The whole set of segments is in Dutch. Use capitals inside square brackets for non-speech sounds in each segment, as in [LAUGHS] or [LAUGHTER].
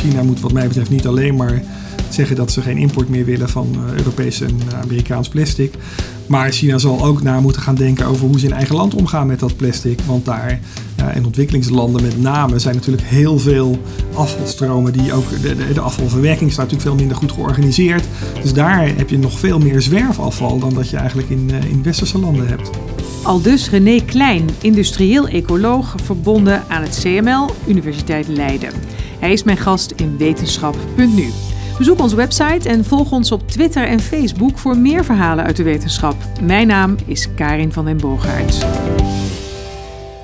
China moet wat mij betreft niet alleen maar zeggen dat ze geen import meer willen van uh, Europees en Amerikaans plastic. Maar China zal ook na moeten gaan denken over hoe ze in eigen land omgaan met dat plastic. Want daar in ontwikkelingslanden met name zijn natuurlijk heel veel afvalstromen die ook. De, de, de, afvalverwerking staat natuurlijk veel minder goed georganiseerd. Dus daar heb je nog veel meer zwerfafval dan dat je eigenlijk in, in westerse landen hebt. Al dus René Klein, industrieel ecoloog verbonden aan het CML Universiteit Leiden. Hij is mijn gast in wetenschap.nu. Bezoek onze website en volg ons op Twitter en Facebook voor meer verhalen uit de wetenschap. Mijn naam is Karin van den Boogaard.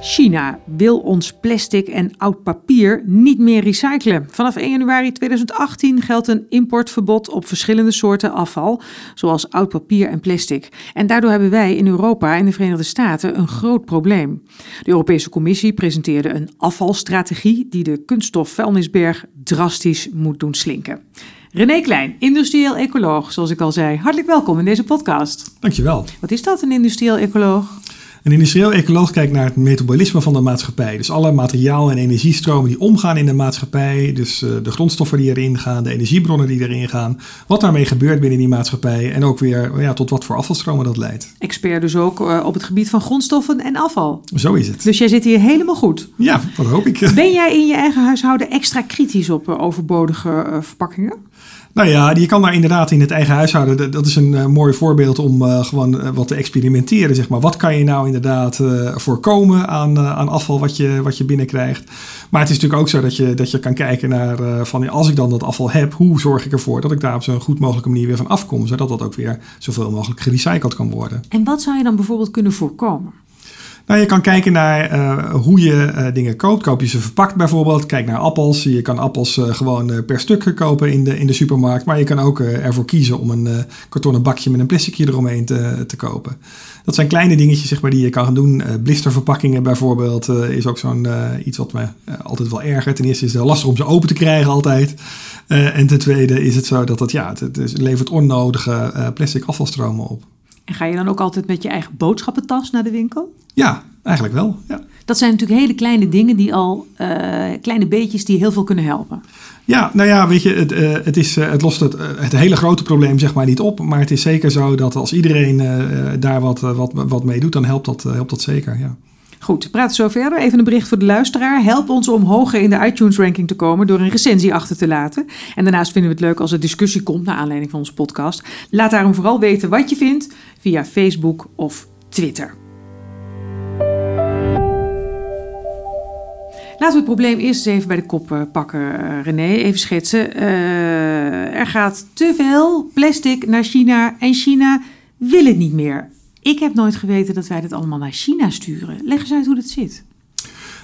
China wil ons plastic en oud papier niet meer recyclen. Vanaf 1 januari 2018 geldt een importverbod op verschillende soorten afval, zoals oud papier en plastic. En daardoor hebben wij in Europa en de Verenigde Staten een groot probleem. De Europese Commissie presenteerde een afvalstrategie die de kunststofvuilnisberg drastisch moet doen slinken. René Klein, industrieel ecoloog, zoals ik al zei. Hartelijk welkom in deze podcast. Dankjewel. Wat is dat, een industrieel ecoloog? Een industrieel ecoloog kijkt naar het metabolisme van de maatschappij. Dus alle materiaal- en energiestromen die omgaan in de maatschappij. Dus uh, de grondstoffen die erin gaan, de energiebronnen die erin gaan. Wat daarmee gebeurt binnen die maatschappij. En ook weer ja, tot wat voor afvalstromen dat leidt. Expert dus ook uh, op het gebied van grondstoffen en afval. Zo is het. Dus jij zit hier helemaal goed. Ja, dat hoop ik. Ben jij in je eigen huishouden extra kritisch op uh, overbodige verpakkingen? Nou ja, je kan daar inderdaad in het eigen huishouden. Dat is een uh, mooi voorbeeld om uh, gewoon uh, wat te experimenteren. Zeg maar. Wat kan je nou inderdaad voorkomen aan, aan afval wat je, wat je binnenkrijgt? Maar het is natuurlijk ook zo dat je, dat je kan kijken naar van als ik dan dat afval heb, hoe zorg ik ervoor dat ik daar op zo'n goed mogelijke manier weer van afkom, zodat dat ook weer zoveel mogelijk gerecycled kan worden. En wat zou je dan bijvoorbeeld kunnen voorkomen? Nou, je kan kijken naar uh, hoe je uh, dingen koopt. Koop je ze verpakt bijvoorbeeld. Kijk naar appels. Je kan appels uh, gewoon per stuk kopen in de, in de supermarkt. Maar je kan ook ervoor kiezen om een kartonnen bakje met een plasticje eromheen te, te kopen. Dat zijn kleine dingetjes zeg maar, die je kan gaan doen. blisterverpakkingen bijvoorbeeld is ook zo'n iets wat me altijd wel ergert. Ten eerste is het lastig om ze open te krijgen altijd. en ten tweede is het zo dat het, ja, het, het levert onnodige plastic afvalstromen op. En ga je dan ook altijd met je eigen boodschappentas naar de winkel? Ja, eigenlijk wel. Ja. Dat zijn natuurlijk hele kleine dingen die al, uh, kleine beetjes die heel veel kunnen helpen. Ja, nou ja, weet je, het, uh, het, is, uh, het lost het, het hele grote probleem zeg maar niet op. Maar het is zeker zo dat als iedereen daar wat, wat, wat mee doet, dan helpt dat, helpt dat zeker. Ja. Goed, we praten zo verder. Even een bericht voor de luisteraar. Help ons om hoger in de iTunes-ranking te komen door een recensie achter te laten. En daarnaast vinden we het leuk als er discussie komt naar aanleiding van onze podcast. Laat daarom vooral weten wat je vindt via Facebook of Twitter. Laten we het probleem eerst eens even bij de kop pakken, René. Even schetsen. Uh, er gaat te veel plastic naar China en China wil het niet meer. Ik heb nooit geweten dat wij dit allemaal naar China sturen. Leg eens uit hoe dat zit.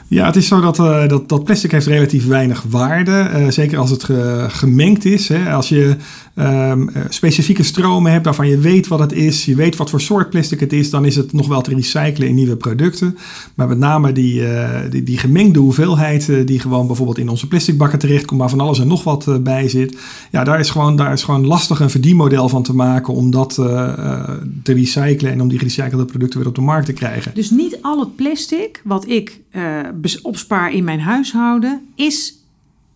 Ja, het is zo dat, uh, dat, dat plastic heeft relatief weinig waarde. Uh, zeker als het ge, gemengd is. Hè. Als je um, specifieke stromen hebt waarvan je weet wat het is, je weet wat voor soort plastic het is, dan is het nog wel te recyclen in nieuwe producten. Maar met name die, uh, die, gemengde hoeveelheid uh, die gewoon bijvoorbeeld in onze plastic bakken terechtkomt, maar van alles en nog wat bij zit. Ja, daar is, gewoon, daar is gewoon lastig een verdienmodel van te maken om dat te recyclen en om die gerecyclede producten weer op de markt te krijgen. Dus niet al het plastic wat ik opspaar in mijn huishouden is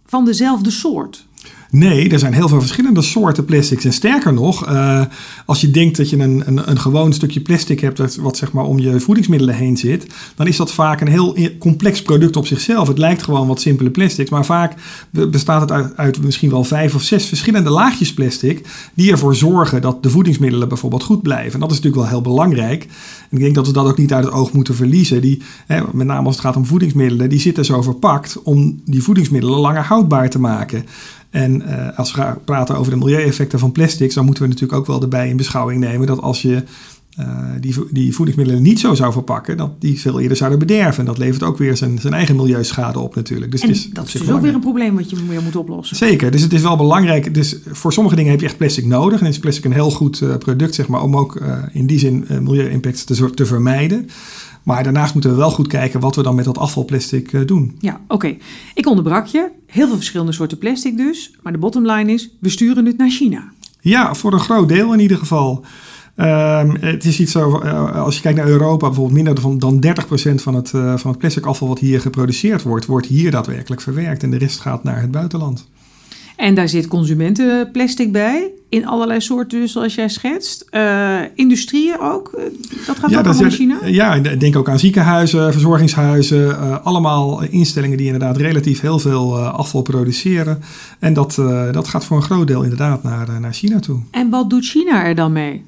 van dezelfde soort. Nee, er zijn heel veel verschillende soorten plastics. En sterker nog, uh, als je denkt dat je een, een, een gewoon stukje plastic hebt dat, wat zeg maar om je voedingsmiddelen heen zit, dan is dat vaak een heel complex product op zichzelf. Het lijkt gewoon wat simpele plastics, maar vaak bestaat het uit, uit misschien wel vijf of zes verschillende laagjes plastic die ervoor zorgen dat de voedingsmiddelen bijvoorbeeld goed blijven. En dat is natuurlijk wel heel belangrijk. En ik denk dat we dat ook niet uit het oog moeten verliezen. Die, hè, met name als het gaat om voedingsmiddelen, die zitten zo verpakt om die voedingsmiddelen langer houdbaar te maken. En uh, als we praten over de milieueffecten van plastics, dan moeten we natuurlijk ook wel erbij in beschouwing nemen dat als je uh, die, die voedingsmiddelen niet zo zou verpakken, dat die veel eerder zouden bederven. En dat levert ook weer zijn, zijn eigen milieuschade op natuurlijk. Dus en het is dat is dus ook weer een probleem wat je weer moet oplossen. Zeker, dus het is wel belangrijk. Dus voor sommige dingen heb je echt plastic nodig. En is plastic een heel goed uh, product, zeg maar, om ook in die zin milieu-impact te, te vermijden. Maar daarnaast moeten we wel goed kijken wat we dan met dat afvalplastic uh, doen. Ja, oké. Okay. Ik onderbrak je. Heel veel verschillende soorten plastic dus. Maar de bottom line is, we sturen het naar China. Ja, voor een groot deel in ieder geval. Um, het is iets zo, uh, als je kijkt naar Europa, bijvoorbeeld minder van, dan 30% van het, uh, van het plastic afval wat hier geproduceerd wordt, wordt hier daadwerkelijk verwerkt. En de rest gaat naar het buitenland. En daar zit consumentenplastic bij. In allerlei soorten, dus zoals jij schetst. Uh, industrieën ook. Eh, dat gaat ja, ook allemaal in China? Ja, denk ook aan ziekenhuizen, verzorgingshuizen. Uh, allemaal instellingen die inderdaad relatief heel veel afval produceren. En dat, dat gaat voor een groot deel inderdaad naar, naar China toe. En wat doet China er dan mee?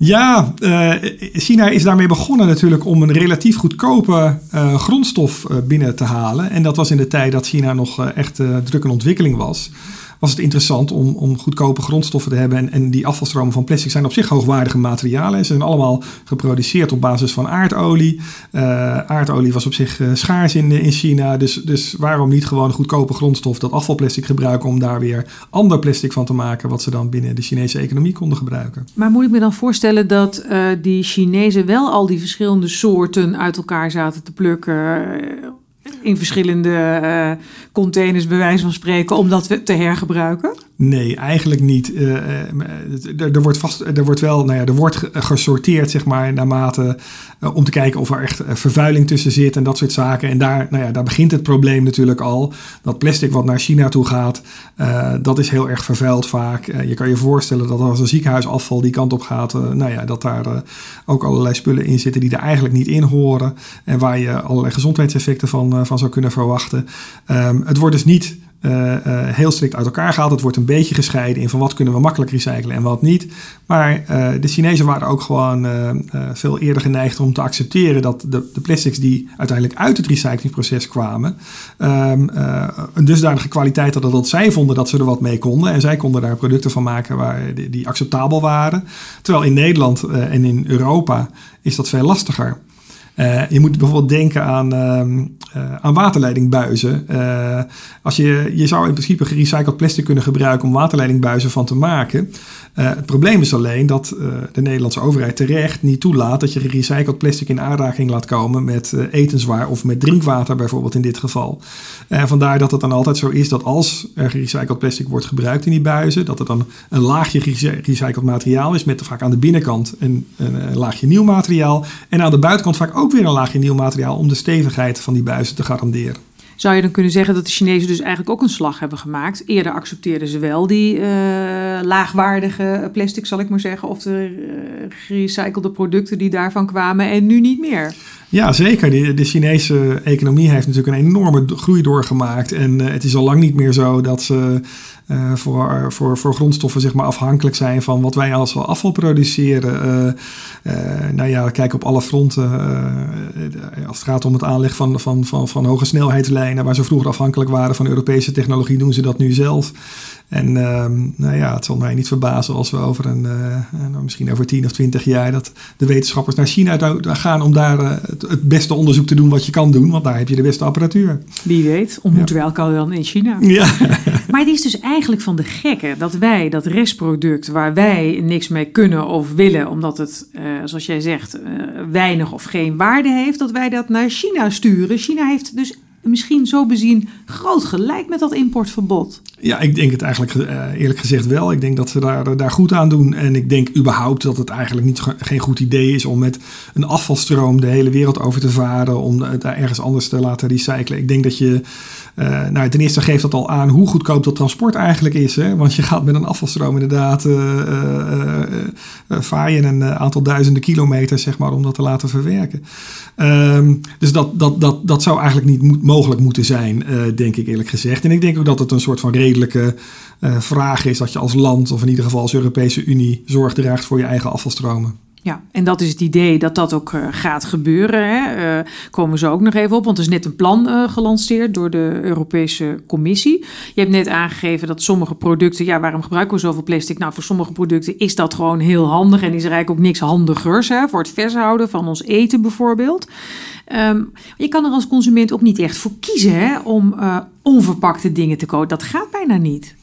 Ja, uh, China is daarmee begonnen natuurlijk om een relatief goedkope uh, grondstof binnen te halen. En dat was in de tijd dat China nog echt druk in ontwikkeling was was het interessant om, om goedkope grondstoffen te hebben. En, en die afvalstromen van plastic zijn op zich hoogwaardige materialen. Ze zijn allemaal geproduceerd op basis van aardolie. Uh, aardolie was op zich uh, schaars in, in China. Dus, dus waarom niet gewoon goedkope grondstof, dat afvalplastic gebruiken om daar weer ander plastic van te maken, wat ze dan binnen de Chinese economie konden gebruiken. Maar moet ik me dan voorstellen dat die Chinezen wel al die verschillende soorten uit elkaar zaten te plukken? In verschillende uh, containers, bij wijze van spreken, om dat te hergebruiken? Nee, eigenlijk niet. Uh, er, wordt vast, er wordt wel, nou ja, er wordt gesorteerd, zeg maar, naarmate uh, om te kijken of er echt vervuiling tussen zit en dat soort zaken. En daar, nou ja, daar begint het probleem natuurlijk al. Dat plastic wat naar China toe gaat, dat is heel erg vervuild vaak. je kan je voorstellen dat als een ziekenhuisafval die kant op gaat, nou ja, dat daar ook allerlei spullen in zitten die er eigenlijk niet in horen. En waar je allerlei gezondheidseffecten van, van zou kunnen verwachten. Um, het wordt dus niet uh, uh, heel strikt uit elkaar gehaald. Het wordt een beetje gescheiden in van wat kunnen we makkelijk recyclen en wat niet. Maar uh, de Chinezen waren ook gewoon veel eerder geneigd om te accepteren dat de, de plastics die uiteindelijk uit het recyclingsproces kwamen, een dusdanige kwaliteit hadden dat zij vonden dat ze er wat mee konden. En zij konden daar producten van maken waar, die, acceptabel waren. Terwijl in Nederland en in Europa is dat veel lastiger. Je moet bijvoorbeeld denken aan, uh, uh, aan waterleidingbuizen. als je, je zou in principe gerecycled plastic kunnen gebruiken om waterleidingbuizen van te maken. het probleem is alleen dat de Nederlandse overheid terecht niet toelaat dat je gerecycled plastic in aanraking laat komen met etenswaar of met drinkwater bijvoorbeeld in dit geval. vandaar dat het dan altijd zo is dat als er gerecycled plastic wordt gebruikt in die buizen, dat het dan een laagje gerecycled materiaal is met vaak aan de binnenkant een, een laagje nieuw materiaal en aan de buitenkant vaak ook weer een laagje nieuw materiaal om de stevigheid van die buizen te garanderen. Zou je dan kunnen zeggen dat de Chinezen dus eigenlijk ook een slag hebben gemaakt? Eerder accepteerden ze wel die uh, laagwaardige plastic, zal ik maar zeggen, of de uh, gerecyclede producten die daarvan kwamen en nu niet meer. Ja, zeker. De, de Chinese economie heeft natuurlijk een enorme groei doorgemaakt. En uh, het is al lang niet meer zo dat ze uh, voor, voor, voor grondstoffen zeg maar, afhankelijk zijn van wat wij als afval produceren. Uh, nou ja, kijk op alle fronten. als het gaat om het aanleg van, van, van, van hoge snelheidslijnen, waar ze vroeger afhankelijk waren van Europese technologie, doen ze dat nu zelf. En ehm, nou ja, het zal mij niet verbazen als we over een, uh, misschien over 10 of 20 jaar, dat de wetenschappers naar China gaan om daar uh, het, het, beste onderzoek te doen wat je kan doen, want daar heb je de beste apparatuur. Wie weet, ontmoeten ja. we elkaar dan in China. Ja. [LAUGHS] maar het is dus eigenlijk van de gekke dat wij dat restproduct waar wij niks mee kunnen of willen, omdat het, uh, zoals jij zegt, weinig of geen waarde heeft, dat wij dat naar China sturen. China heeft dus misschien zo bezien groot gelijk met dat importverbod. Ja, ik denk het eigenlijk uh, eerlijk gezegd wel. Ik denk dat ze daar, daar goed aan doen. En ik denk überhaupt dat het eigenlijk niet, geen goed idee is om met een afvalstroom de hele wereld over te varen. Om het daar ergens anders te laten recyclen. Ik denk dat je uh, nou, ten eerste geeft dat al aan hoe goedkoop dat transport eigenlijk is. Hè? Want je gaat met een afvalstroom inderdaad uh, je een aantal duizenden kilometers zeg maar, om dat te laten verwerken. Um, dus dat, dat, dat, dat zou eigenlijk niet mogelijk moeten zijn, denk ik eerlijk gezegd. En ik denk ook dat het een soort van redelijke vraag is dat je als land, of in ieder geval als Europese Unie, zorg draagt voor je eigen afvalstromen. Ja, en dat is het idee dat dat ook uh, gaat gebeuren. Hè. Uh, komen ze ook nog even op, want er is net een plan uh, gelanceerd door de Europese Commissie. Je hebt net aangegeven dat sommige producten, ja, waarom gebruiken we zoveel plastic? Nou, voor sommige producten is dat gewoon heel handig en is er eigenlijk ook niks handigers hè, voor het vershouden van ons eten bijvoorbeeld. Um, je kan er als consument ook niet echt voor kiezen hè, om onverpakte dingen te kopen. Dat gaat bijna niet.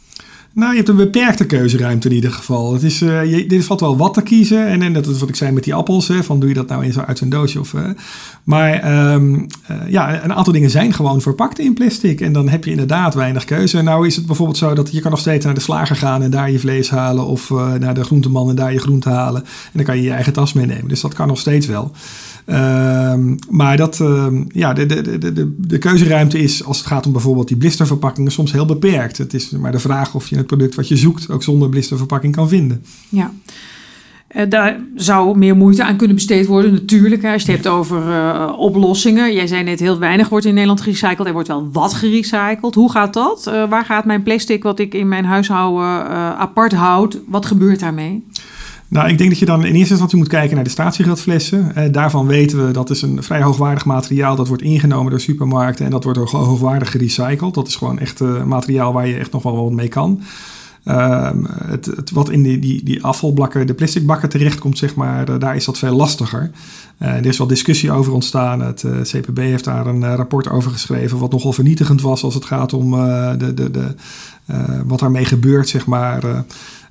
Nou, je hebt een beperkte keuzeruimte in ieder geval. Het is, uh, je, er valt wel wat te kiezen. En, en dat is wat ik zei met die appels. Hè, van doe je dat nou in uit zo'n doosje? Of, uh, maar um, uh, ja, een aantal dingen zijn gewoon verpakt in plastic. En dan heb je inderdaad weinig keuze. Nou is het bijvoorbeeld zo dat je kan nog steeds naar de slager gaan en daar je vlees halen. Of naar de groenteman en daar je groente halen. En dan kan je je eigen tas meenemen. Dus dat kan nog steeds wel. Ehm, maar dat, ehm, ja, de, de, de, de, de keuzeruimte is, als het gaat om bijvoorbeeld die blisterverpakkingen, soms heel beperkt. Het is maar de vraag of je het product wat je zoekt ook zonder blisterverpakking kan vinden. Ja. Uh, daar zou meer moeite aan kunnen besteed worden, natuurlijk. Hè, als je het hebt over uh, oplossingen. Jij zei net, heel weinig wordt in Nederland gerecycled. Er wordt wel wat gerecycled. Hoe gaat dat? Uh, waar gaat mijn plastic wat ik in mijn huishouden apart houd? Wat gebeurt daarmee? Nou, ik denk dat je dan in eerste instantie moet kijken naar de statiegeldflessen. Eh, daarvan weten we dat is een vrij hoogwaardig materiaal. Dat wordt ingenomen door supermarkten en dat wordt hoogwaardig gerecycled. Dat is gewoon echt uh, materiaal waar je echt nog wel wat mee kan. Uh, het, wat in die, die, die afvalbakken, de plastic bakken terechtkomt, zeg maar, daar is dat veel lastiger. er is wel discussie over ontstaan. Het CPB heeft daar een rapport over geschreven, wat nogal vernietigend was als het gaat om de, de, de, wat daarmee gebeurt, zeg maar.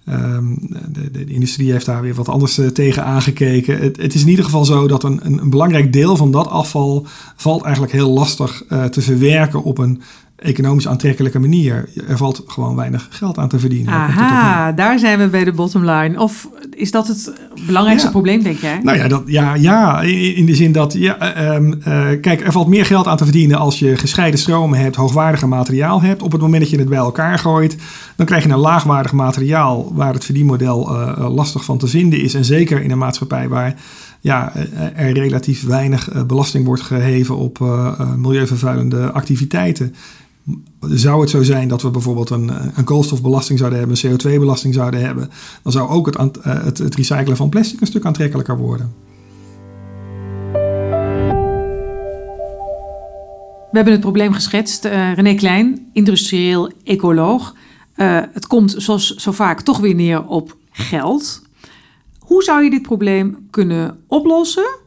Um, de, de, industrie heeft daar weer wat anders uh, tegen aangekeken. Het, het, is in ieder geval zo dat een, een, belangrijk deel van dat afval valt eigenlijk heel lastig uh, te verwerken op een economisch aantrekkelijke manier. Er valt gewoon weinig geld aan te verdienen. Aha, daar zijn we bij de bottom line. Of is dat het belangrijkste probleem, denk jij? Nou ja, dat, ja, ja in de zin dat, ja, um, uh, kijk, er valt meer geld aan te verdienen als je gescheiden stromen hebt, hoogwaardige materiaal hebt. Op het moment dat je het bij elkaar gooit, dan krijg je een laagwaardig materiaal waar het verdienmodel uh, lastig van te vinden is. En zeker in een maatschappij waar ja, er relatief weinig belasting wordt geheven op milieuvervuilende activiteiten zou het zo zijn dat we bijvoorbeeld een, een koolstofbelasting zouden hebben, een CO2-belasting zouden hebben, dan zou ook het, het, het recyclen van plastic een stuk aantrekkelijker worden. We hebben het probleem geschetst. Uh, René Klein, industrieel ecoloog. Het komt zoals zo vaak toch weer neer op geld. Hoe zou je dit probleem kunnen oplossen?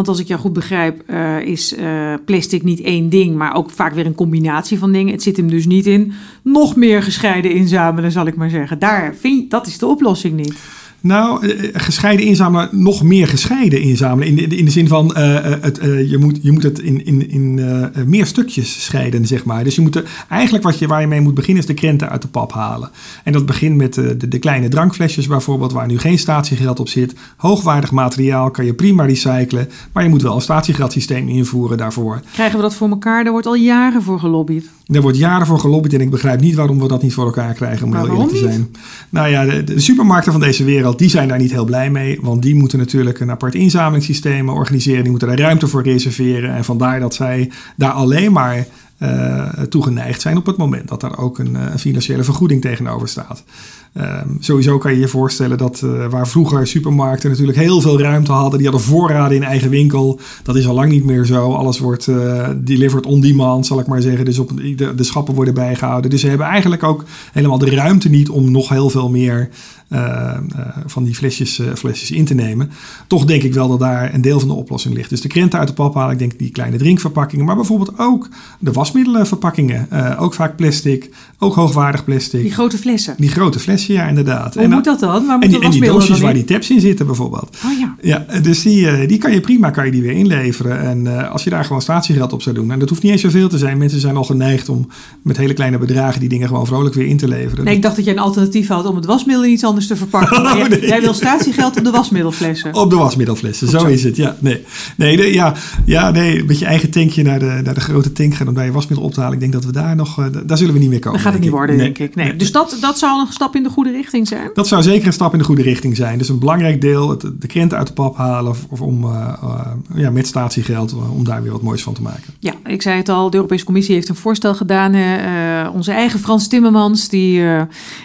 Want als ik jou goed begrijp, uh, is uh, plastic niet één ding, maar ook vaak weer een combinatie van dingen. Het zit hem dus niet in nog meer gescheiden inzamelen, zal ik maar zeggen. Daar vind, dat is de oplossing niet. Nou, eh, gescheiden inzamelen, nog meer gescheiden inzamelen. In de, in de zin van, uh, het, uh, je, moet, je moet het in, in, in uh, meer stukjes scheiden, zeg maar. Dus je moet er, eigenlijk wat je, waar je mee moet beginnen, is de krenten uit de pap halen. En dat begint met de, de, kleine drankflesjes bijvoorbeeld, waar nu geen statiegeld op zit. Hoogwaardig materiaal kan je prima recyclen, maar je moet wel een statiegeldsysteem invoeren daarvoor. Krijgen we dat voor elkaar? Daar wordt al jaren voor gelobbyd. Er wordt jaren voor gelobbyd en ik begrijp niet waarom we dat niet voor elkaar krijgen, om heel eerlijk te zijn. Niet? Nou ja, de, de supermarkten van deze wereld, die zijn daar niet heel blij mee. Want die moeten natuurlijk een apart inzamelingssysteem organiseren. Die moeten daar ruimte voor reserveren. En vandaar dat zij daar alleen maar uh, toegeneigd zijn op het moment dat daar ook een, een financiële vergoeding tegenover staat. Um, sowieso kan je je voorstellen dat uh, waar vroeger supermarkten natuurlijk heel veel ruimte hadden, die hadden voorraden in eigen winkel. Dat is al lang niet meer zo. Alles wordt delivered on demand, zal ik maar zeggen. Dus op, de, de schappen worden bijgehouden. Dus ze hebben eigenlijk ook helemaal de ruimte niet om nog heel veel meer van die flesjes, flesjes in te nemen. Toch denk ik wel dat daar een deel van de oplossing ligt. Dus de krenten uit de pap halen, ik denk die kleine drinkverpakkingen, maar bijvoorbeeld ook de wasmiddelenverpakkingen. ook vaak plastic, ook hoogwaardig plastic. Die grote flessen. Die grote flessen ja, inderdaad. Hoe en, moet dat dan? Waar en, die, en die doosjes waar die tabs in zitten bijvoorbeeld. Oh ja. Ja, dus die, die kan je prima kan je die weer inleveren. En uh, als je daar gewoon statiegeld op zou doen. En dat hoeft niet eens zoveel te zijn. Mensen zijn al geneigd om met hele kleine bedragen die dingen gewoon vrolijk weer in te leveren. Nee, ik dacht dat je een alternatief had om het wasmiddel iets anders te verpakken. [LAUGHS] Oh, nee. Jij wil statiegeld op de wasmiddelflessen. Op de wasmiddelflessen, zo is het. Ja, nee. Nee, nee, ja, ja, nee, met je eigen tankje naar de, naar de grote tank gaan om daar je wasmiddel op te halen. Ik denk dat we daar nog, uh, daar zullen we niet meer komen. Dat gaat het niet worden, nee. denk ik. Nee. Dus dat, dat zou een stap in de goede richting zijn. Dat zou zeker een stap in de goede richting zijn. Dus een belangrijk deel, het, de krenten uit de pap halen of, om uh, uh, ja, met statiegeld, uh, om daar weer wat moois van te maken. Ja, ik zei het al, de Europese Commissie heeft een voorstel gedaan. onze eigen Frans Timmermans, die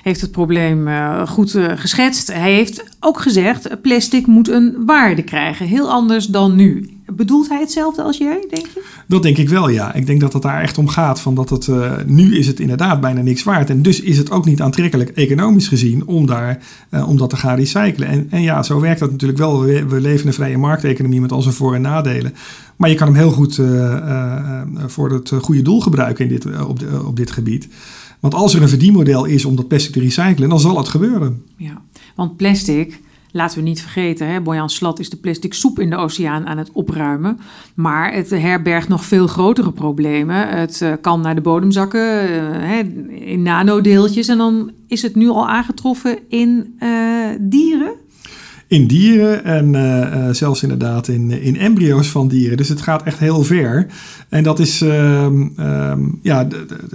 heeft het probleem goed geschetst. Hij heeft ook gezegd, plastic moet een waarde krijgen. Heel anders dan nu. Bedoelt hij hetzelfde als jij, denk je? Dat denk ik wel, ja. Ik denk dat het daar echt om gaat. Van dat het, uh, nu is het inderdaad bijna niks waard. En dus is het ook niet aantrekkelijk, economisch gezien, om, daar, om dat te gaan recyclen. En, en ja, zo werkt dat natuurlijk wel. We, leven in een vrije markteconomie met al zijn voor- en nadelen. Maar je kan hem heel goed voor het goede doel gebruiken in dit, op dit gebied. Want als er een verdienmodel is om dat plastic te recyclen, dan zal het gebeuren. Ja, want plastic Laten we niet vergeten, hè, Boyan Slat is de plastic soep in de oceaan aan het opruimen. Maar het herbergt nog veel grotere problemen. Het uh, kan naar de bodem zakken uh, in nanodeeltjes. En dan is het nu al aangetroffen in uh, dieren. In dieren en eh, zelfs inderdaad in, in embryo's van dieren. Dus het gaat echt heel ver. En dat is, ehm, ehm, ja,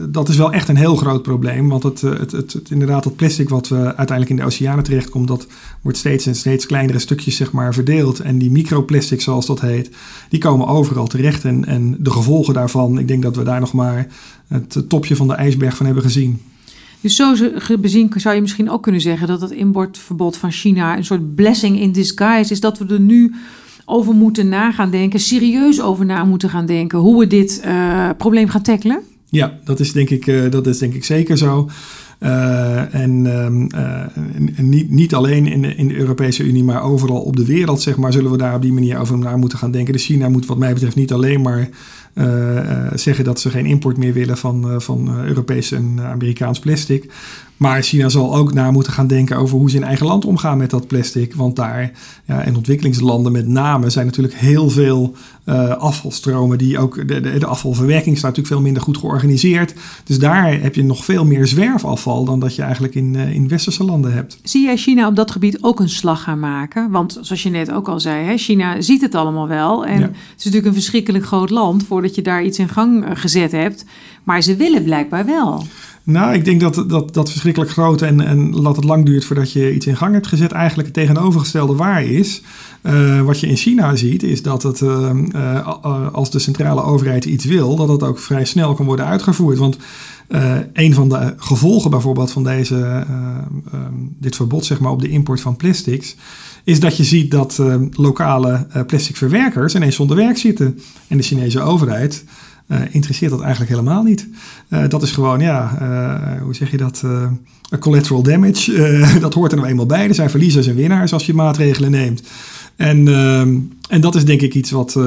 dat is wel echt een heel groot probleem. Want het, het, het, het, inderdaad, dat plastic wat we uiteindelijk in de oceanen terechtkomt, dat wordt steeds en steeds kleinere stukjes zeg maar, verdeeld. En die microplastic, zoals dat heet, die komen overal terecht. En, en de gevolgen daarvan, ik denk dat we daar nog maar het topje van de ijsberg van hebben gezien. Dus zo bezien zou je misschien ook kunnen zeggen dat het importverbod van China een soort blessing in disguise is. Dat we er nu over moeten na gaan denken, serieus over na moeten gaan denken hoe we dit uh, probleem gaan tackelen? Ja, dat is denk ik, uh, dat is denk ik zeker zo. Uh, en, uh, niet, niet alleen in de, in de Europese Unie, maar overal op de wereld, zeg maar, zullen we daar op die manier over naar moeten gaan denken. Dus China moet wat mij betreft niet alleen maar zeggen dat ze geen import meer willen van, van Europees en Amerikaans plastic. Maar China zal ook na moeten gaan denken over hoe ze in eigen land omgaan met dat plastic. Want daar, ja, in ontwikkelingslanden met name, zijn natuurlijk heel veel uh, afvalstromen. Die ook, de, de, de, afvalverwerking staat natuurlijk veel minder goed georganiseerd. Dus daar heb je nog veel meer zwerfafval dan dat je eigenlijk in, uh, in westerse landen hebt. Zie jij China op dat gebied ook een slag gaan maken? Want zoals je net ook al zei, hè, China ziet het allemaal wel. En het is natuurlijk een verschrikkelijk groot land voordat je daar iets in gang eh, gezet hebt. Maar ze willen blijkbaar wel. Nou, ik denk dat dat, dat verschrikkelijk groot en, en dat het lang duurt voordat je iets in gang hebt gezet, eigenlijk het tegenovergestelde waar is. Uh, wat je in China ziet, is dat het, uh, als de centrale overheid iets wil, dat het ook vrij snel kan worden uitgevoerd. Want een van de gevolgen bijvoorbeeld van deze, dit verbod zeg maar, op de import van plastics, is dat je ziet dat lokale plastic verwerkers ineens zonder werk zitten. En de Chinese overheid uh, interesseert dat eigenlijk helemaal niet. Dat is gewoon, ja, hoe zeg je dat? collateral damage. [LAUGHS] dat hoort er nou eenmaal bij. Er zijn verliezers en winnaars als je maatregelen neemt. En, en dat is denk ik iets wat.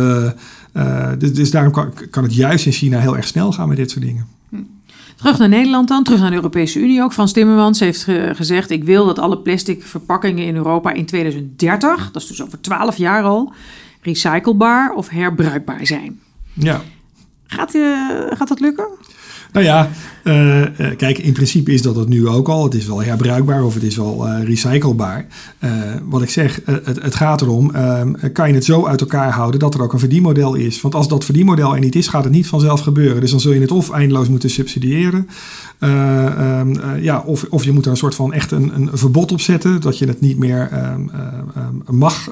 dus, dus daarom kan, kan, het juist in China heel erg snel gaan met dit soort dingen. Terug naar Nederland dan, terug naar de Europese Unie ook. Frans Timmermans heeft gezegd: Ik wil dat alle plastic verpakkingen in Europa in 2030, dat is dus over 12 jaar al, recyclebaar of herbruikbaar zijn. Ja. Gaat, uh, gaat dat lukken? Nou ja, uh, kijk, in principe is dat het nu ook al. Het is wel herbruikbaar of het is wel uh, recyclebaar. wat ik zeg, het, het, gaat erom, ehm, kan je het zo uit elkaar houden dat er ook een verdienmodel is? Want als dat verdienmodel er niet is, gaat het niet vanzelf gebeuren. Dus dan zul je het of eindeloos moeten subsidiëren. Um, ja, of, of je moet er een soort van echt een, een verbod op zetten. Dat je het niet meer um, mag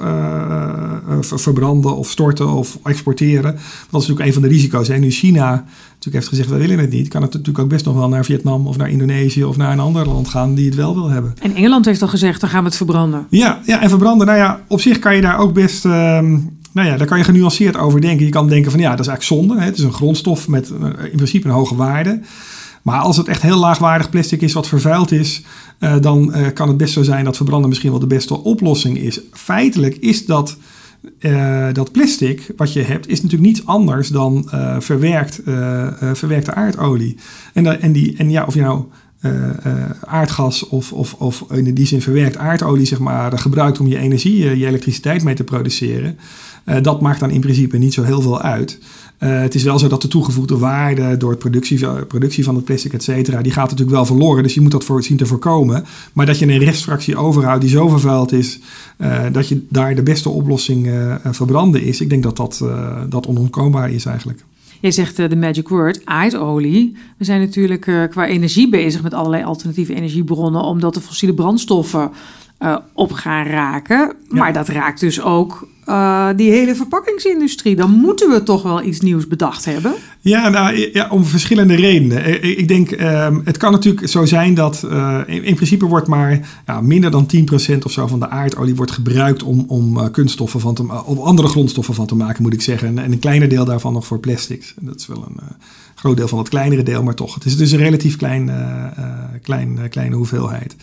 verbranden of storten of exporteren. Dat is natuurlijk een van de risico's. En nu China natuurlijk heeft gezegd, wij willen het niet, kan het natuurlijk ook best nog wel naar Vietnam of naar Indonesië of naar een ander land gaan die het wel wil hebben. En Engeland heeft al gezegd, dan gaan we het verbranden. Ja, ja en verbranden, nou ja, op zich kan je daar ook best... Um, nou ja, daar kan je genuanceerd over denken. Je kan denken van ja, dat is eigenlijk zonde. Hè? Het is een grondstof met uh, in principe een hoge waarde. Maar als het echt heel laagwaardig plastic is wat vervuild is, uh, dan uh, kan het best zo zijn dat verbranden misschien wel de beste oplossing is. Feitelijk is dat uh, dat plastic wat je hebt, is natuurlijk niets anders dan uh, verwerkt, uh, verwerkte aardolie. En, en, die, en ja, of je nou aardgas of, of, of in die zin verwerkt aardolie zeg maar, gebruikt om je energie, je elektriciteit mee te produceren, dat maakt dan in principe niet zo heel veel uit. Uh, het is wel zo dat de toegevoegde waarde door het productie, productie van het plastic, et cetera, die gaat natuurlijk wel verloren. Dus je moet dat voor, zien te voorkomen. Maar dat je een restfractie overhoudt die zo vervuild is, uh, dat je daar de beste oplossing uh, verbranden is. Ik denk dat dat, dat onontkoombaar is eigenlijk. Jij zegt de magic word, aardolie. We zijn natuurlijk qua energie bezig met allerlei alternatieve energiebronnen, omdat de fossiele brandstoffen uh, op gaan raken. Maar dat raakt dus ook uh, die hele verpakkingsindustrie. Dan moeten we toch wel iets nieuws bedacht hebben. Ja, nou, ja om verschillende redenen. Ik denk, um, het kan natuurlijk zo zijn dat uh, in, in, principe wordt maar minder dan 10% of zo van de aardolie wordt gebruikt om, om kunststoffen van te of andere grondstoffen van te maken, moet ik zeggen. En, en een kleiner deel daarvan nog voor plastics. Dat is wel een groot deel van het kleinere deel, maar toch. Het is dus een relatief klein, klein, kleine hoeveelheid.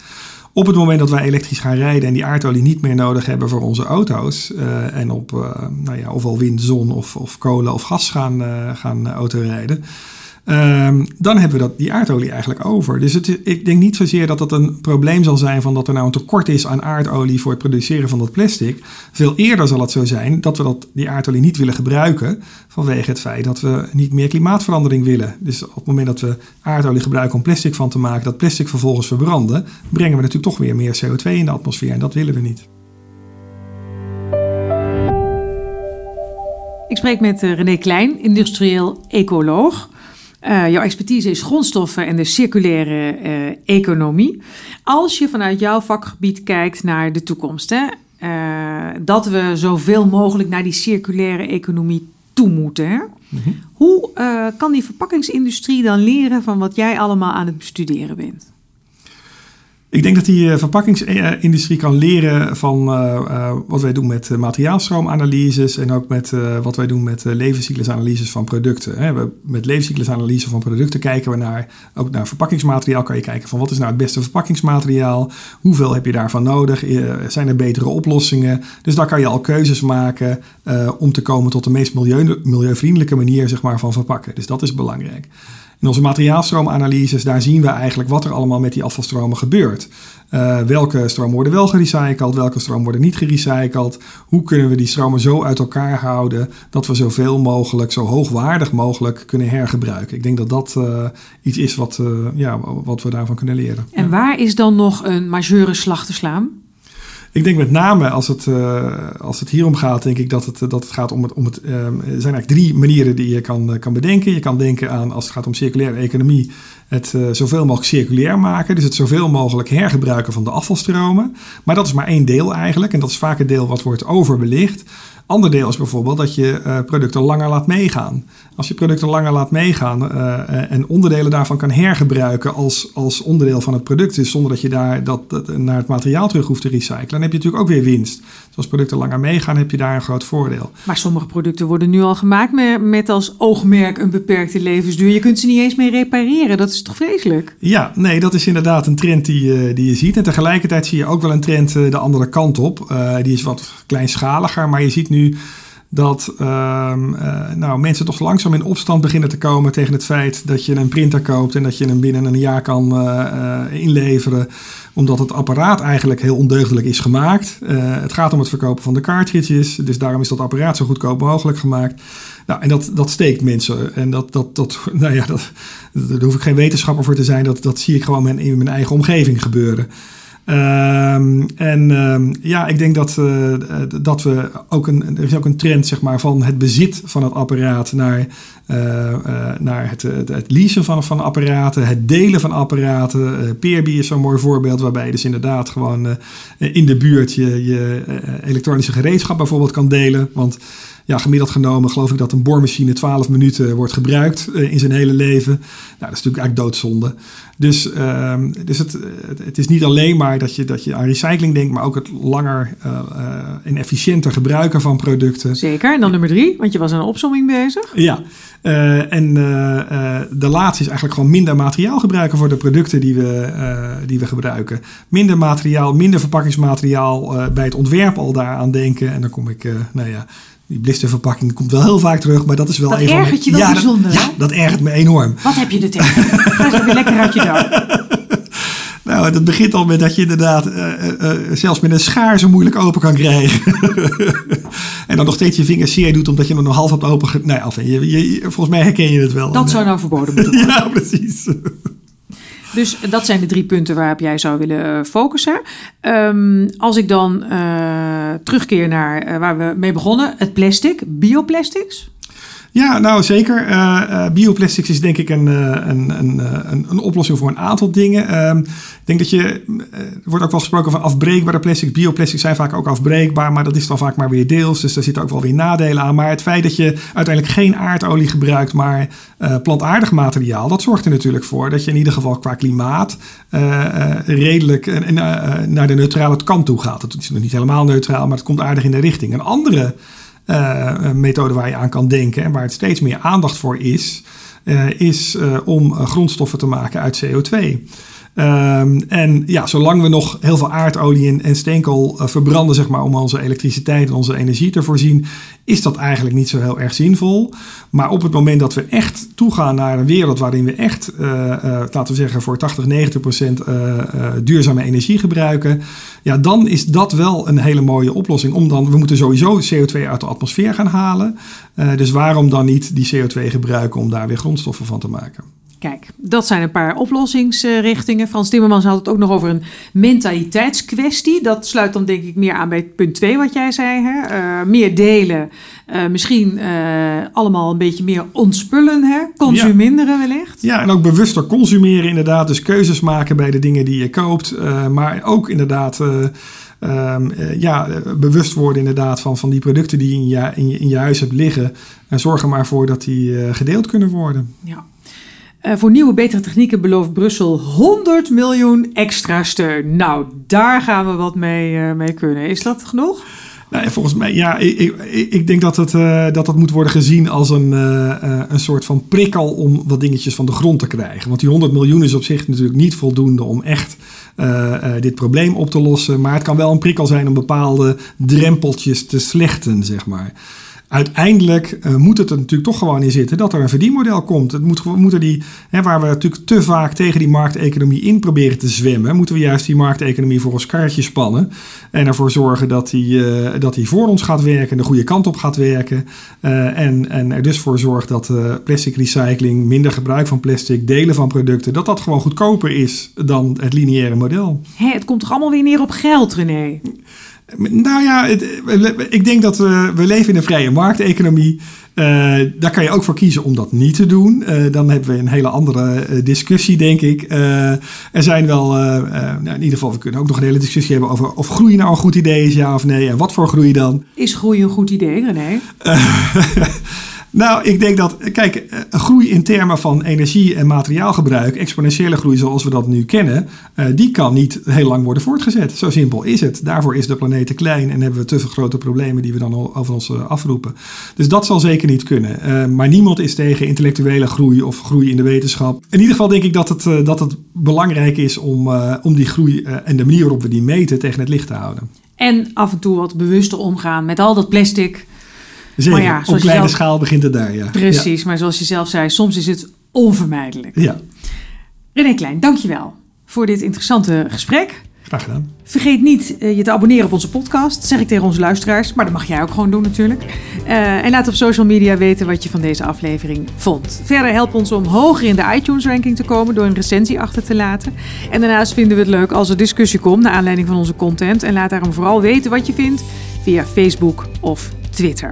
Op het moment dat wij elektrisch gaan rijden en die aardolie niet meer nodig hebben voor onze auto's. Uh, en op uh, nou ja, ofwel wind, zon of, of kolen of gas gaan, uh, gaan autorijden. Ehm, dan hebben we dat, die aardolie eigenlijk over. Dus het, ik denk niet zozeer dat dat een probleem zal zijn van dat er nou een tekort is aan aardolie voor het produceren van dat plastic. Veel eerder zal het zo zijn dat we dat, die aardolie niet willen gebruiken vanwege het feit dat we niet meer klimaatverandering willen. Dus op het moment dat we aardolie gebruiken om plastic van te maken, dat plastic vervolgens verbranden, brengen we natuurlijk toch weer meer CO2 in de atmosfeer en dat willen we niet. Ik spreek met eh, René Klein, industrieel ecoloog jouw expertise is grondstoffen en de circulaire economie. Als je vanuit jouw vakgebied kijkt naar de toekomst, hè, dat we zoveel mogelijk naar die circulaire economie toe moeten. Hè? Mhm. Hoe kan die verpakkingsindustrie dan leren van wat jij allemaal aan het bestuderen bent? Ik denk dat die eh, verpakkingsindustrie kan leren van eh, eh, wat wij doen met materiaalstroomanalyses en ook met wat wij doen met levenscyclusanalyses van producten. We, met levenscyclusanalyse van producten kijken we naar, ook naar verpakkingsmateriaal kan je kijken van wat is nou het beste verpakkingsmateriaal, hoeveel heb je daarvan nodig, zijn er betere oplossingen. Dus daar kan je al keuzes maken om te komen tot de meest milieu, milieuvriendelijke manier zeg maar, van verpakken. Dus dat is belangrijk. In onze materiaalstroomanalyses, daar zien we eigenlijk wat er allemaal met die afvalstromen gebeurt. Uh, welke stromen worden wel gerecycled, welke stromen worden niet gerecycled. Hoe kunnen we die stromen zo uit elkaar houden dat we zoveel mogelijk, zo hoogwaardig mogelijk kunnen hergebruiken. Ik denk dat dat uh, iets is wat, uh, ja, wat we daarvan kunnen leren. En waar is dan nog een majeure slag te slaan? Ik denk met name als het, uh, als het hierom gaat, denk ik dat het, dat het gaat om het. Om het um, er zijn eigenlijk drie manieren die je kan, kan bedenken. Je kan denken aan, als het gaat om circulaire economie, het zoveel mogelijk circulair maken. Dus het zoveel mogelijk hergebruiken van de afvalstromen. Maar dat is maar één deel eigenlijk. En dat is vaak het deel wat wordt overbelicht. Ander deel is bijvoorbeeld dat je uh, producten langer laat meegaan. Als je producten langer laat meegaan uh, en onderdelen daarvan kan hergebruiken als, als onderdeel van het product is, zonder dat je daar dat, dat, naar het materiaal terug hoeft te recyclen, dan heb je natuurlijk ook weer winst. Dus als producten langer meegaan, heb je daar een groot voordeel. Maar sommige producten worden nu al gemaakt met, met als oogmerk een beperkte levensduur. Je kunt ze niet eens meer repareren. Dat is toch vreselijk? Ja, nee, dat is inderdaad een trend die, die je ziet. En tegelijkertijd zie je ook wel een trend de andere kant op. die is wat kleinschaliger, maar je ziet nu dat um, uh, nou, mensen toch langzaam in opstand beginnen te komen tegen het feit dat je een printer koopt en dat je hem binnen een jaar kan uh, uh, inleveren, omdat het apparaat eigenlijk heel ondeugdelijk is gemaakt. het gaat om het verkopen van de cartridges, dus daarom is dat apparaat zo goedkoop mogelijk gemaakt. Nou, en dat, dat steekt mensen. En dat, dat, dat, [LAUGHS] nou ja, dat, daar hoef ik geen wetenschapper voor te zijn. Dat, dat zie ik gewoon in mijn eigen omgeving gebeuren. Um, en um, ja, ik denk dat, uh, dat we ook een. Er is ook een trend zeg maar, van het bezit van het apparaat naar, uh, uh, naar het, het, het, leasen van, van apparaten, het delen van apparaten. Peerby is zo'n mooi voorbeeld, waarbij je dus inderdaad gewoon in de buurt je, je elektronische gereedschap bijvoorbeeld kan delen. Want ja, gemiddeld genomen geloof ik dat een boormachine 12 minuten wordt gebruikt uh, in zijn hele leven. Nou, dat is natuurlijk eigenlijk doodzonde. Dus, uh, dus het, het, is niet alleen maar dat je, dat je aan recycling denkt, maar ook het langer uh, en efficiënter gebruiken van producten. Zeker. En dan nummer drie, want je was aan een opzomming bezig. Ja. en de laatste is eigenlijk gewoon minder materiaal gebruiken voor de producten die we, die we gebruiken. Minder materiaal, minder verpakkingsmateriaal bij het ontwerp al daaraan denken. En dan kom ik, nou ja, die blisterverpakking komt wel heel vaak terug, maar dat is wel dat een ergert je wel ja, bijzonder, dat, ja, dat ergert me enorm. Wat heb je er tegen? Ga eens even lekker uit je dak. [LAUGHS] Nou, dat begint al met dat je inderdaad uh, uh, zelfs met een schaar zo moeilijk open kan krijgen. [LAUGHS] en dan nog steeds je vingers zeer doet omdat je nog half hebt open... Nou ja, enfin, je, je, volgens mij herken je het wel. Dat zou nou verboden [LAUGHS] moeten worden. ja, precies. Dus dat zijn de drie punten waarop jij zou willen eh, focussen. Um, als ik dan uh, terugkeer naar uh, waar we mee begonnen, het plastic, bioplastics. Ja, nou zeker. Uh, bioplastics is denk ik een, uh, een, een, een, oplossing voor een aantal dingen. Ehm, ik denk dat je, er wordt ook wel gesproken van afbreekbare plastics. Bioplastics zijn vaak ook afbreekbaar, maar dat is dan vaak maar weer deels. Dus daar zitten ook wel weer nadelen aan. Maar het feit dat je uiteindelijk geen aardolie gebruikt, maar plantaardig materiaal, dat zorgt er natuurlijk voor dat je in ieder geval qua klimaat redelijk naar de neutrale kant toe gaat. Het is nog niet helemaal neutraal, maar het komt aardig in de richting. Een andere methode waar je aan kan denken en waar het steeds meer aandacht voor is, uh, is uh, om grondstoffen te maken uit CO2. Um, en ja, zolang we nog heel veel aardolie en, en steenkool uh, verbranden, zeg maar, om onze elektriciteit en onze energie te voorzien, is dat eigenlijk niet zo heel erg zinvol. Maar op het moment dat we echt toegaan naar een wereld waarin we echt, uh, uh, laten we zeggen, voor 80, 90 procent duurzame energie gebruiken, ja, dan is dat wel een hele mooie oplossing. Om dan, we moeten sowieso CO2 uit de atmosfeer gaan halen. dus waarom dan niet die CO2 gebruiken om daar weer grondstoffen van te maken? Kijk, dat zijn een paar oplossingsrichtingen. Frans Timmermans had het ook nog over een mentaliteitskwestie. Dat sluit dan denk ik meer aan bij punt 2 wat jij zei. Hè? Uh, meer delen, uh, misschien uh, allemaal een beetje meer ontspullen, hè? consuminderen ja. wellicht. Ja, en ook bewuster consumeren inderdaad. Dus keuzes maken bij de dingen die je koopt. maar ook inderdaad... Um, uh, ja, bewust worden inderdaad van, van die producten die je in je, in je, in je huis hebt liggen. En zorg er maar voor dat die gedeeld kunnen worden. Ja. Uh, voor nieuwe, betere technieken belooft Brussel 100 miljoen extra steun. Nou, daar gaan we wat mee, mee kunnen. Is dat genoeg? Nou, volgens mij, ja, ik, ik, ik denk dat het, uh, dat het moet worden gezien als een, een soort van prikkel om wat dingetjes van de grond te krijgen. Want die 100 miljoen is op zich natuurlijk niet voldoende om echt dit probleem op te lossen. Maar het kan wel een prikkel zijn om bepaalde drempeltjes te slechten, zeg maar uiteindelijk uh, moet het er natuurlijk toch gewoon in zitten dat er een verdienmodel komt. Het moet, moeten die, hè, waar we natuurlijk te vaak tegen die markteconomie in proberen te zwemmen, moeten we juist die markteconomie voor ons karretje spannen. En ervoor zorgen dat die, uh, dat die voor ons gaat werken, de goede kant op gaat werken. Uh, en, en er dus voor zorgt dat plastic recycling, minder gebruik van plastic, delen van producten, dat dat gewoon goedkoper is dan het lineaire model. Het komt toch allemaal weer neer op geld, René? Nou ja, het, ik denk dat we, we leven in een vrije markteconomie. Uh, daar kan je ook voor kiezen om dat niet te doen. Uh, dan hebben we een hele andere uh, discussie, denk ik. er zijn wel, nou in ieder geval, we kunnen ook nog een hele discussie hebben over of groei nou een goed idee is, ja of nee. En wat voor groei dan? Is groei een goed idee, René? [LAUGHS] Nou, ik denk dat, kijk, eh, groei in termen van energie- en materiaalgebruik, exponentiële groei zoals we dat nu kennen, uh, die kan niet heel lang worden voortgezet. Zo simpel is het. Daarvoor is de planeet te klein en hebben we te veel grote problemen die we dan over ons uh, afroepen. Dus dat zal zeker niet kunnen. Maar niemand is tegen intellectuele groei of groei in de wetenschap. In ieder geval denk ik dat het, dat het belangrijk is om, om die groei en de manier waarop we die meten tegen het licht te houden. En af en toe wat bewuster omgaan met al dat plastic Zeker, ja, op kleine zelf... schaal begint het daar, ja. Precies, ja. maar zoals je zelf zei, soms is het onvermijdelijk. Ja. René Klein, dankjewel voor dit interessante gesprek. Graag gedaan. Vergeet niet uh, je te abonneren op onze podcast. Dat zeg ik tegen onze luisteraars, maar dat mag jij ook gewoon doen natuurlijk. Uh, en laat op social media weten wat je van deze aflevering vond. Verder help ons om hoger in de iTunes ranking te komen door een recensie achter te laten. En daarnaast vinden we het leuk als er discussie komt naar aanleiding van onze content. En laat daarom vooral weten wat je vindt via Facebook of Twitter.